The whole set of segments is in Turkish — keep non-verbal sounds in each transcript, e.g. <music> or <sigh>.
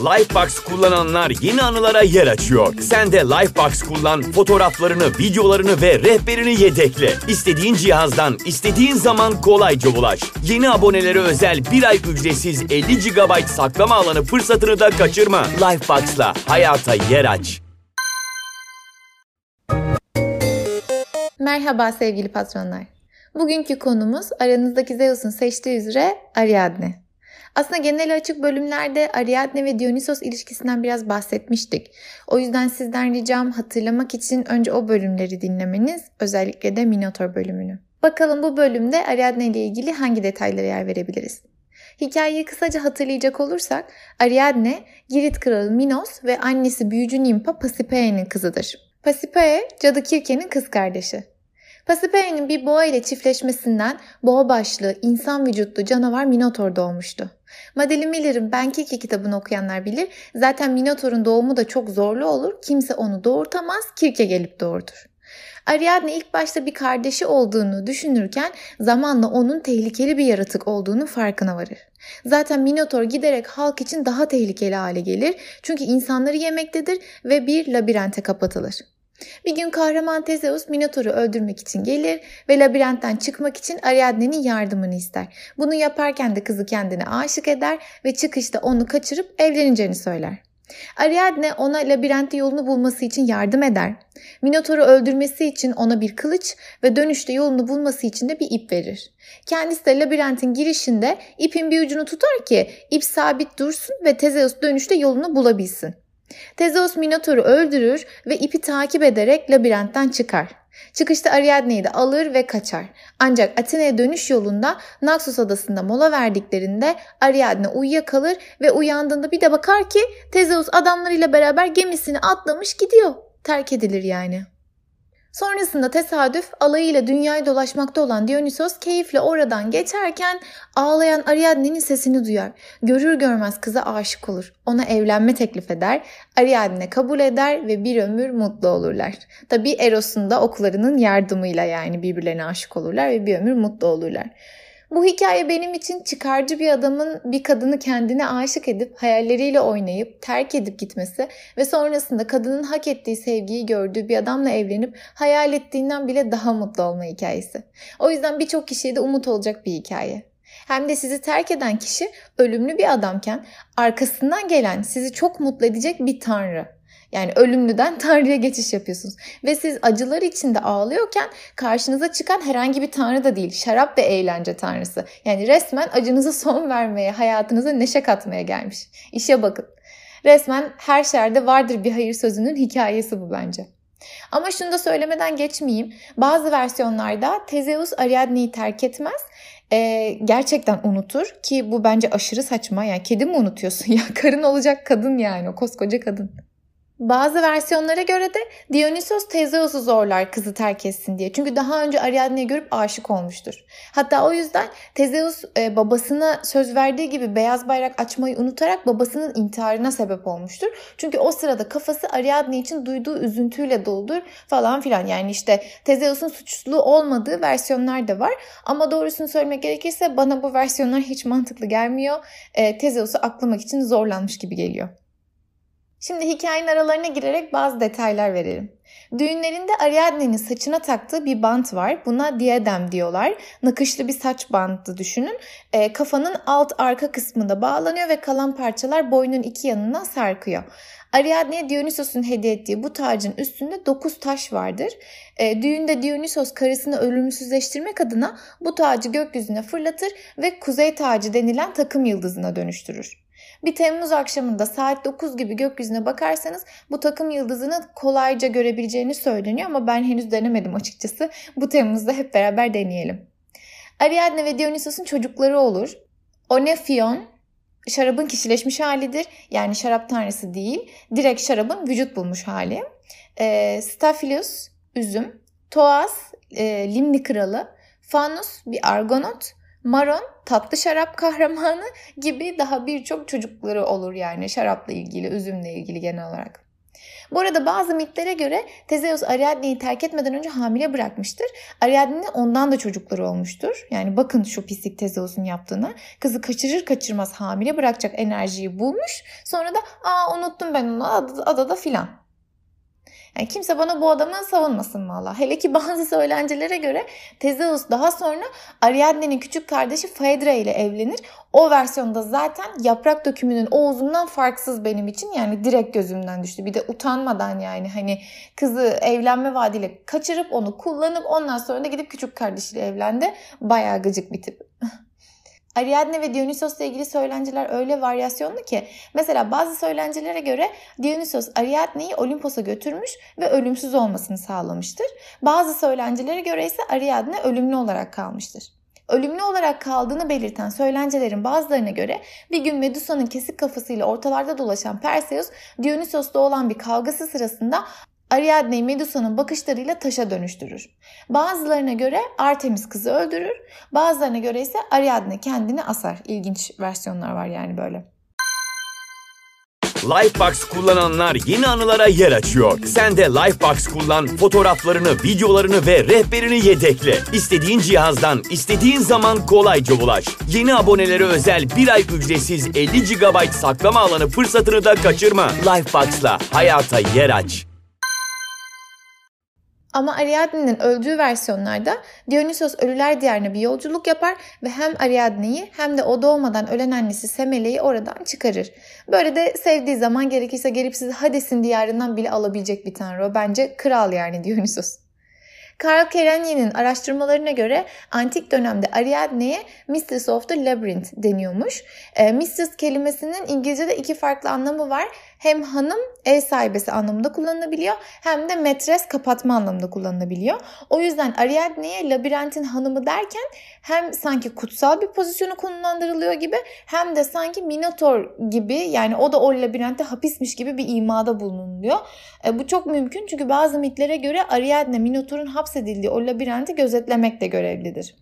Lifebox kullananlar yeni anılara yer açıyor. Sen de Lifebox kullan, fotoğraflarını, videolarını ve rehberini yedekle. İstediğin cihazdan, istediğin zaman kolayca ulaş. Yeni abonelere özel bir ay ücretsiz 50 GB saklama alanı fırsatını da kaçırma. Lifebox'la hayata yer aç. Merhaba sevgili patronlar. Bugünkü konumuz aranızdaki Zeus'un seçtiği üzere Ariadne. Aslında genel açık bölümlerde Ariadne ve Dionysos ilişkisinden biraz bahsetmiştik. O yüzden sizden ricam hatırlamak için önce o bölümleri dinlemeniz, özellikle de Minotor bölümünü. Bakalım bu bölümde Ariadne ile ilgili hangi detaylara yer verebiliriz? Hikayeyi kısaca hatırlayacak olursak Ariadne, Girit kralı Minos ve annesi büyücü Nimpa Pasiphae'nin kızıdır. Pasiphae, cadı Kirke'nin kız kardeşi. Pasiphae'nin bir boğa ile çiftleşmesinden boğa başlı, insan vücutlu canavar Minotor doğmuştu. Madeline Miller'ın Ben Kirke kitabını okuyanlar bilir. Zaten Minotor'un doğumu da çok zorlu olur. Kimse onu doğurtamaz, Kirke gelip doğurtur. Ariadne ilk başta bir kardeşi olduğunu düşünürken zamanla onun tehlikeli bir yaratık olduğunu farkına varır. Zaten Minotor giderek halk için daha tehlikeli hale gelir çünkü insanları yemektedir ve bir labirente kapatılır. Bir gün kahraman Tezeus Minotor'u öldürmek için gelir ve labirentten çıkmak için Ariadne'nin yardımını ister. Bunu yaparken de kızı kendine aşık eder ve çıkışta onu kaçırıp evleneceğini söyler. Ariadne ona labirentte yolunu bulması için yardım eder. Minotor'u öldürmesi için ona bir kılıç ve dönüşte yolunu bulması için de bir ip verir. Kendisi de labirentin girişinde ipin bir ucunu tutar ki ip sabit dursun ve Tezeus dönüşte yolunu bulabilsin. Tezeus Minotor'u öldürür ve ipi takip ederek labirentten çıkar. Çıkışta Ariadne'yi de alır ve kaçar. Ancak Atina'ya dönüş yolunda Naxos adasında mola verdiklerinde Ariadne uyuyakalır ve uyandığında bir de bakar ki Tezeus adamlarıyla beraber gemisini atlamış gidiyor. Terk edilir yani. Sonrasında tesadüf alayıyla dünyayı dolaşmakta olan Dionysos keyifle oradan geçerken ağlayan Ariadne'nin sesini duyar. Görür görmez kıza aşık olur. Ona evlenme teklif eder. Ariadne kabul eder ve bir ömür mutlu olurlar. Tabi Eros'un da oklarının yardımıyla yani birbirlerine aşık olurlar ve bir ömür mutlu olurlar. Bu hikaye benim için çıkarcı bir adamın bir kadını kendine aşık edip hayalleriyle oynayıp terk edip gitmesi ve sonrasında kadının hak ettiği sevgiyi gördüğü bir adamla evlenip hayal ettiğinden bile daha mutlu olma hikayesi. O yüzden birçok kişiye de umut olacak bir hikaye. Hem de sizi terk eden kişi ölümlü bir adamken arkasından gelen sizi çok mutlu edecek bir tanrı. Yani ölümlüden Tanrı'ya geçiş yapıyorsunuz. Ve siz acılar içinde ağlıyorken karşınıza çıkan herhangi bir Tanrı da değil. Şarap ve eğlence Tanrısı. Yani resmen acınıza son vermeye, hayatınıza neşe katmaya gelmiş. İşe bakın. Resmen her şerde vardır bir hayır sözünün hikayesi bu bence. Ama şunu da söylemeden geçmeyeyim. Bazı versiyonlarda Tezeus Ariadne'yi terk etmez. Ee, gerçekten unutur ki bu bence aşırı saçma. Yani kedi mi unutuyorsun <laughs> ya? Karın olacak kadın yani o koskoca kadın. Bazı versiyonlara göre de Dionysos Tezeus'u zorlar kızı terk etsin diye. Çünkü daha önce Ariadne'yi görüp aşık olmuştur. Hatta o yüzden Tezeus e, babasına söz verdiği gibi beyaz bayrak açmayı unutarak babasının intiharına sebep olmuştur. Çünkü o sırada kafası Ariadne için duyduğu üzüntüyle doludur falan filan. Yani işte Tezeus'un suçlu olmadığı versiyonlar da var. Ama doğrusunu söylemek gerekirse bana bu versiyonlar hiç mantıklı gelmiyor. E, Tezeus'u aklamak için zorlanmış gibi geliyor. Şimdi hikayenin aralarına girerek bazı detaylar verelim. Düğünlerinde Ariadne'nin saçına taktığı bir bant var. Buna diadem diyorlar. Nakışlı bir saç bandı düşünün. E, kafanın alt arka kısmında bağlanıyor ve kalan parçalar boynun iki yanından sarkıyor. Ariadne'ye Dionysos'un hediye ettiği bu tacın üstünde 9 taş vardır. E, düğünde Dionysos karısını ölümsüzleştirmek adına bu tacı gökyüzüne fırlatır ve kuzey tacı denilen takım yıldızına dönüştürür. Bir Temmuz akşamında saat 9 gibi gökyüzüne bakarsanız bu takım yıldızını kolayca görebileceğini söyleniyor ama ben henüz denemedim açıkçası. Bu Temmuz'da hep beraber deneyelim. Ariadne ve Dionysos'un çocukları olur. Onephion şarabın kişileşmiş halidir. Yani şarap tanrısı değil. Direkt şarabın vücut bulmuş hali. E, Staphylos üzüm. Toas e, Limni kralı. Fanus bir argonot. Maron tatlı şarap kahramanı gibi daha birçok çocukları olur yani şarapla ilgili, üzümle ilgili genel olarak. Bu arada bazı mitlere göre Tezeus Ariadne'yi terk etmeden önce hamile bırakmıştır. Ariadne ondan da çocukları olmuştur. Yani bakın şu pislik Tezeus'un yaptığını. Kızı kaçırır kaçırmaz hamile bırakacak enerjiyi bulmuş. Sonra da aa unuttum ben onu adada, adada filan. Yani kimse bana bu adamı savunmasın valla. Hele ki bazı söylencelere göre Tezeus daha sonra Ariadne'nin küçük kardeşi Phaedra ile evlenir. O versiyonda zaten yaprak dökümünün Oğuz'undan farksız benim için. Yani direkt gözümden düştü. Bir de utanmadan yani hani kızı evlenme vaadiyle kaçırıp onu kullanıp ondan sonra da gidip küçük kardeşiyle evlendi. Bayağı gıcık bir tip. <laughs> Ariadne ve Dionysos'la ilgili söylenceler öyle varyasyonlu ki mesela bazı söylencelere göre Dionysos Ariadne'yi Olimpos'a götürmüş ve ölümsüz olmasını sağlamıştır. Bazı söylencelere göre ise Ariadne ölümlü olarak kalmıştır. Ölümlü olarak kaldığını belirten söylencelerin bazılarına göre bir gün Medusa'nın kesik kafasıyla ortalarda dolaşan Perseus, Dionysos'la olan bir kavgası sırasında Ariadne'yi Medusa'nın bakışlarıyla taşa dönüştürür. Bazılarına göre Artemis kızı öldürür, bazılarına göre ise Ariadne kendini asar. İlginç versiyonlar var yani böyle. Lifebox kullananlar yeni anılara yer açıyor. Sen de Lifebox kullan, fotoğraflarını, videolarını ve rehberini yedekle. İstediğin cihazdan, istediğin zaman kolayca ulaş. Yeni abonelere özel bir ay ücretsiz 50 GB saklama alanı fırsatını da kaçırma. Lifebox'la hayata yer aç. Ama Ariadne'nin öldüğü versiyonlarda Dionysos ölüler diyarına bir yolculuk yapar ve hem Ariadne'yi hem de o doğmadan ölen annesi Semele'yi oradan çıkarır. Böyle de sevdiği zaman gerekirse gelip sizi Hades'in diyarından bile alabilecek bir tanrı o. Bence kral yani <laughs> Dionysos. Karl Kerenyi'nin araştırmalarına göre antik dönemde Ariadne'ye Mistress of the Labyrinth deniyormuş. E, Mistress kelimesinin İngilizce'de iki farklı anlamı var hem hanım ev sahibesi anlamında kullanılabiliyor hem de metres kapatma anlamında kullanılabiliyor. O yüzden Ariadne'ye labirentin hanımı derken hem sanki kutsal bir pozisyonu konumlandırılıyor gibi hem de sanki Minotor gibi yani o da o labirentte hapismiş gibi bir imada bulunuluyor. E, bu çok mümkün çünkü bazı mitlere göre Ariadne Minotor'un hapsedildiği o labirenti gözetlemekle görevlidir.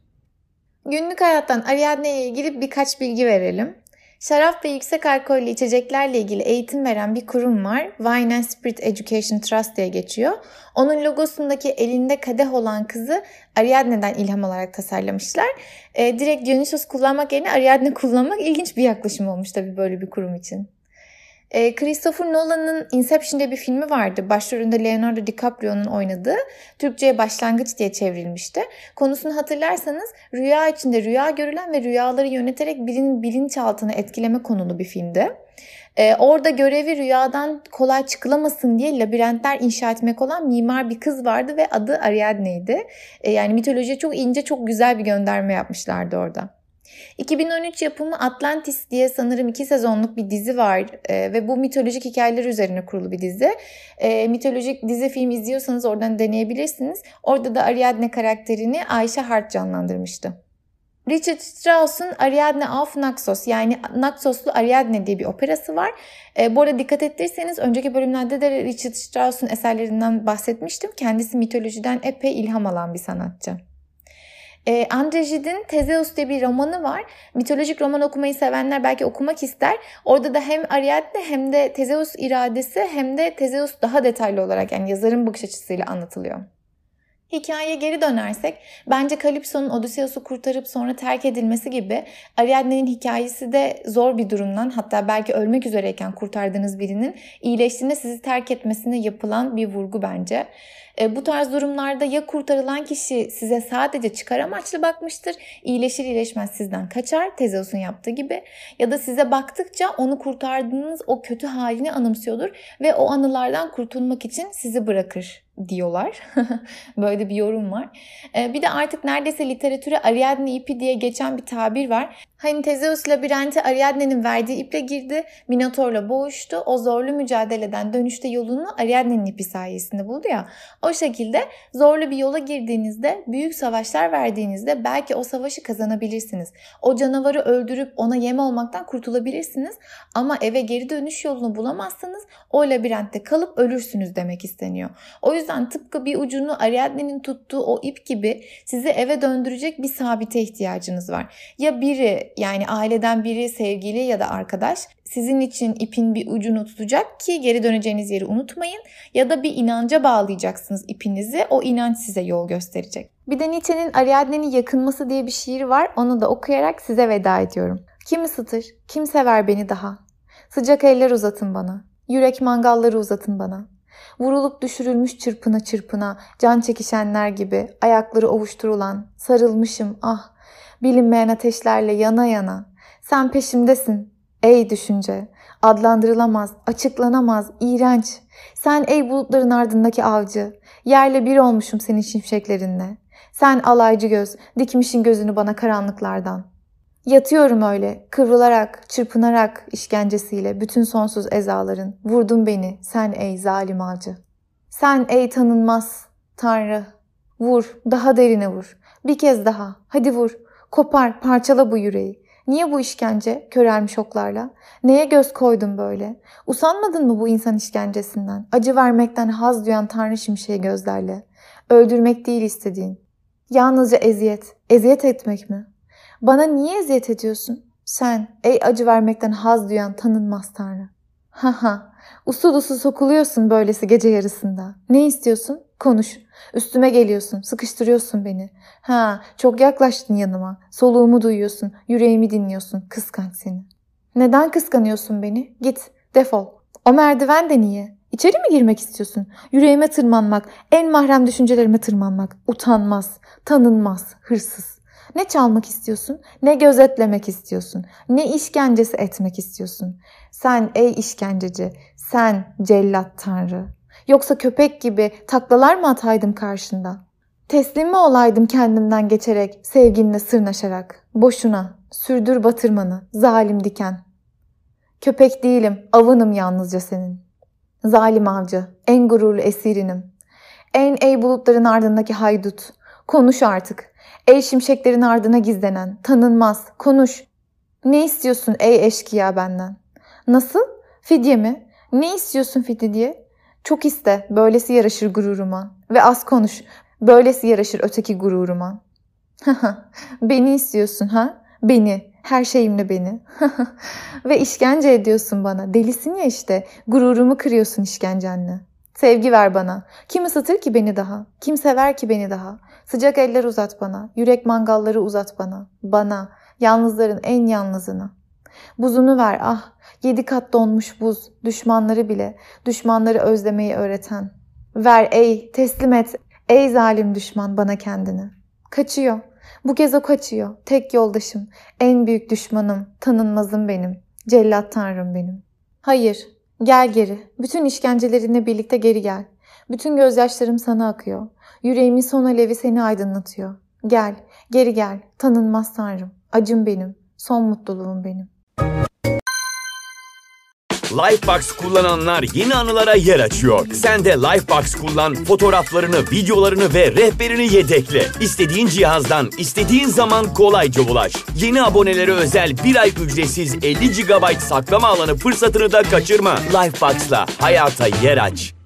Günlük hayattan Ariadne ile ilgili birkaç bilgi verelim. Şarap ve yüksek alkollü içeceklerle ilgili eğitim veren bir kurum var. Wine and Spirit Education Trust diye geçiyor. Onun logosundaki elinde kadeh olan kızı Ariadne'den ilham olarak tasarlamışlar. E, direkt Dionysos kullanmak yerine Ariadne kullanmak ilginç bir yaklaşım olmuş tabii böyle bir kurum için. E, Christopher Nolan'ın Inception diye bir filmi vardı. Başrolünde Leonardo DiCaprio'nun oynadığı. Türkçe'ye Başlangıç diye çevrilmişti. Konusunu hatırlarsanız rüya içinde rüya görülen ve rüyaları yöneterek birinin bilinçaltını etkileme konulu bir filmdi. Ee, orada görevi rüyadan kolay çıkılamasın diye labirentler inşa etmek olan mimar bir kız vardı ve adı Ariadne'ydi. Ee, yani mitolojiye çok ince, çok güzel bir gönderme yapmışlardı orada. 2013 yapımı Atlantis diye sanırım iki sezonluk bir dizi var e, ve bu mitolojik hikayeler üzerine kurulu bir dizi. E, mitolojik dizi film izliyorsanız oradan deneyebilirsiniz. Orada da Ariadne karakterini Ayşe Hart canlandırmıştı. Richard Strauss'un Ariadne auf Naxos yani Naxoslu Ariadne diye bir operası var. E, bu arada dikkat ettiyseniz önceki bölümlerde de Richard Strauss'un eserlerinden bahsetmiştim. Kendisi mitolojiden epey ilham alan bir sanatçı. E, Andre Gide'in Tezeus diye bir romanı var. Mitolojik roman okumayı sevenler belki okumak ister. Orada da hem Ariadne hem de Tezeus iradesi hem de Tezeus daha detaylı olarak yani yazarın bakış açısıyla anlatılıyor. Hikayeye geri dönersek bence Kalipso'nun Odysseus'u kurtarıp sonra terk edilmesi gibi Ariadne'nin hikayesi de zor bir durumdan hatta belki ölmek üzereyken kurtardığınız birinin iyileştiğinde sizi terk etmesine yapılan bir vurgu bence. E, bu tarz durumlarda ya kurtarılan kişi size sadece çıkar amaçlı bakmıştır, iyileşir iyileşmez sizden kaçar Tezeus'un yaptığı gibi ya da size baktıkça onu kurtardığınız o kötü halini anımsıyordur ve o anılardan kurtulmak için sizi bırakır diyorlar. <laughs> Böyle bir yorum var. Ee, bir de artık neredeyse literatüre Ariadne ipi diye geçen bir tabir var. Hani Tezeus labirente Ariadne'nin verdiği iple girdi, Minotor'la boğuştu. O zorlu mücadeleden dönüşte yolunu Ariadne'nin ipi sayesinde buldu ya. O şekilde zorlu bir yola girdiğinizde, büyük savaşlar verdiğinizde belki o savaşı kazanabilirsiniz. O canavarı öldürüp ona yem olmaktan kurtulabilirsiniz. Ama eve geri dönüş yolunu bulamazsanız o labirentte kalıp ölürsünüz demek isteniyor. O yüzden tıpkı bir ucunu Ariadne'nin tuttuğu o ip gibi sizi eve döndürecek bir sabite ihtiyacınız var. Ya biri yani aileden biri, sevgili ya da arkadaş sizin için ipin bir ucunu tutacak ki geri döneceğiniz yeri unutmayın ya da bir inanca bağlayacaksınız ipinizi. O inanç size yol gösterecek. Bir de Nietzsche'nin Ariadne'nin yakınması diye bir şiir var. Onu da okuyarak size veda ediyorum. Kim ısıtır? Kim sever beni daha? Sıcak eller uzatın bana. Yürek mangalları uzatın bana. Vurulup düşürülmüş çırpına çırpına, can çekişenler gibi, ayakları ovuşturulan, sarılmışım ah, bilinmeyen ateşlerle yana yana. Sen peşimdesin, ey düşünce. Adlandırılamaz, açıklanamaz, iğrenç. Sen ey bulutların ardındaki avcı. Yerle bir olmuşum senin şimşeklerinle. Sen alaycı göz, dikmişin gözünü bana karanlıklardan. Yatıyorum öyle, kıvrılarak, çırpınarak işkencesiyle bütün sonsuz ezaların. Vurdun beni, sen ey zalim avcı. Sen ey tanınmaz, Tanrı. Vur, daha derine vur. Bir kez daha, hadi vur. Kopar, parçala bu yüreği. Niye bu işkence, körelmiş oklarla? Neye göz koydun böyle? Usanmadın mı bu insan işkencesinden? Acı vermekten haz duyan Tanrı şimşeği gözlerle. Öldürmek değil istediğin. Yalnızca eziyet. Eziyet etmek mi? Bana niye eziyet ediyorsun? Sen, ey acı vermekten haz duyan tanınmaz Tanrı. Ha ha, usul usul sokuluyorsun böylesi gece yarısında. Ne istiyorsun? Konuş. Üstüme geliyorsun, sıkıştırıyorsun beni. Ha, çok yaklaştın yanıma. Soluğumu duyuyorsun, yüreğimi dinliyorsun. Kıskanç seni. Neden kıskanıyorsun beni? Git, defol. O merdiven de niye? İçeri mi girmek istiyorsun? Yüreğime tırmanmak, en mahrem düşüncelerime tırmanmak. Utanmaz, tanınmaz, hırsız. Ne çalmak istiyorsun, ne gözetlemek istiyorsun, ne işkencesi etmek istiyorsun. Sen ey işkenceci, sen cellat tanrı. Yoksa köpek gibi taklalar mı ataydım karşında? Teslim mi olaydım kendimden geçerek, sevginle sırnaşarak? Boşuna, sürdür batırmanı, zalim diken. Köpek değilim, avınım yalnızca senin. Zalim avcı, en gururlu esirinim. En ey bulutların ardındaki haydut. Konuş artık. Ey şimşeklerin ardına gizlenen, tanınmaz, konuş. Ne istiyorsun ey eşkıya benden? Nasıl? Fidye mi? Ne istiyorsun fidye diye? Çok iste, böylesi yaraşır gururuma. Ve az konuş, böylesi yaraşır öteki gururuma. <laughs> beni istiyorsun ha? Beni, her şeyimle beni. <laughs> Ve işkence ediyorsun bana. Delisin ya işte. Gururumu kırıyorsun işkencenle. Sevgi ver bana. Kim ısıtır ki beni daha? Kim sever ki beni daha? Sıcak eller uzat bana. Yürek mangalları uzat bana. Bana. Yalnızların en yalnızına. Buzunu ver ah. Yedi kat donmuş buz. Düşmanları bile. Düşmanları özlemeyi öğreten. Ver ey. Teslim et. Ey zalim düşman bana kendini. Kaçıyor. Bu kez o kaçıyor. Tek yoldaşım. En büyük düşmanım. Tanınmazım benim. Cellat tanrım benim. Hayır. Gel geri. Bütün işkencelerinle birlikte geri gel. Bütün gözyaşlarım sana akıyor. Yüreğimin son alevi seni aydınlatıyor. Gel, geri gel. Tanınmaz Tanrım. Acım benim. Son mutluluğum benim. Lifebox kullananlar yeni anılara yer açıyor. Sen de Lifebox kullan, fotoğraflarını, videolarını ve rehberini yedekle. İstediğin cihazdan, istediğin zaman kolayca ulaş. Yeni abonelere özel bir ay ücretsiz 50 GB saklama alanı fırsatını da kaçırma. Lifebox'la hayata yer aç.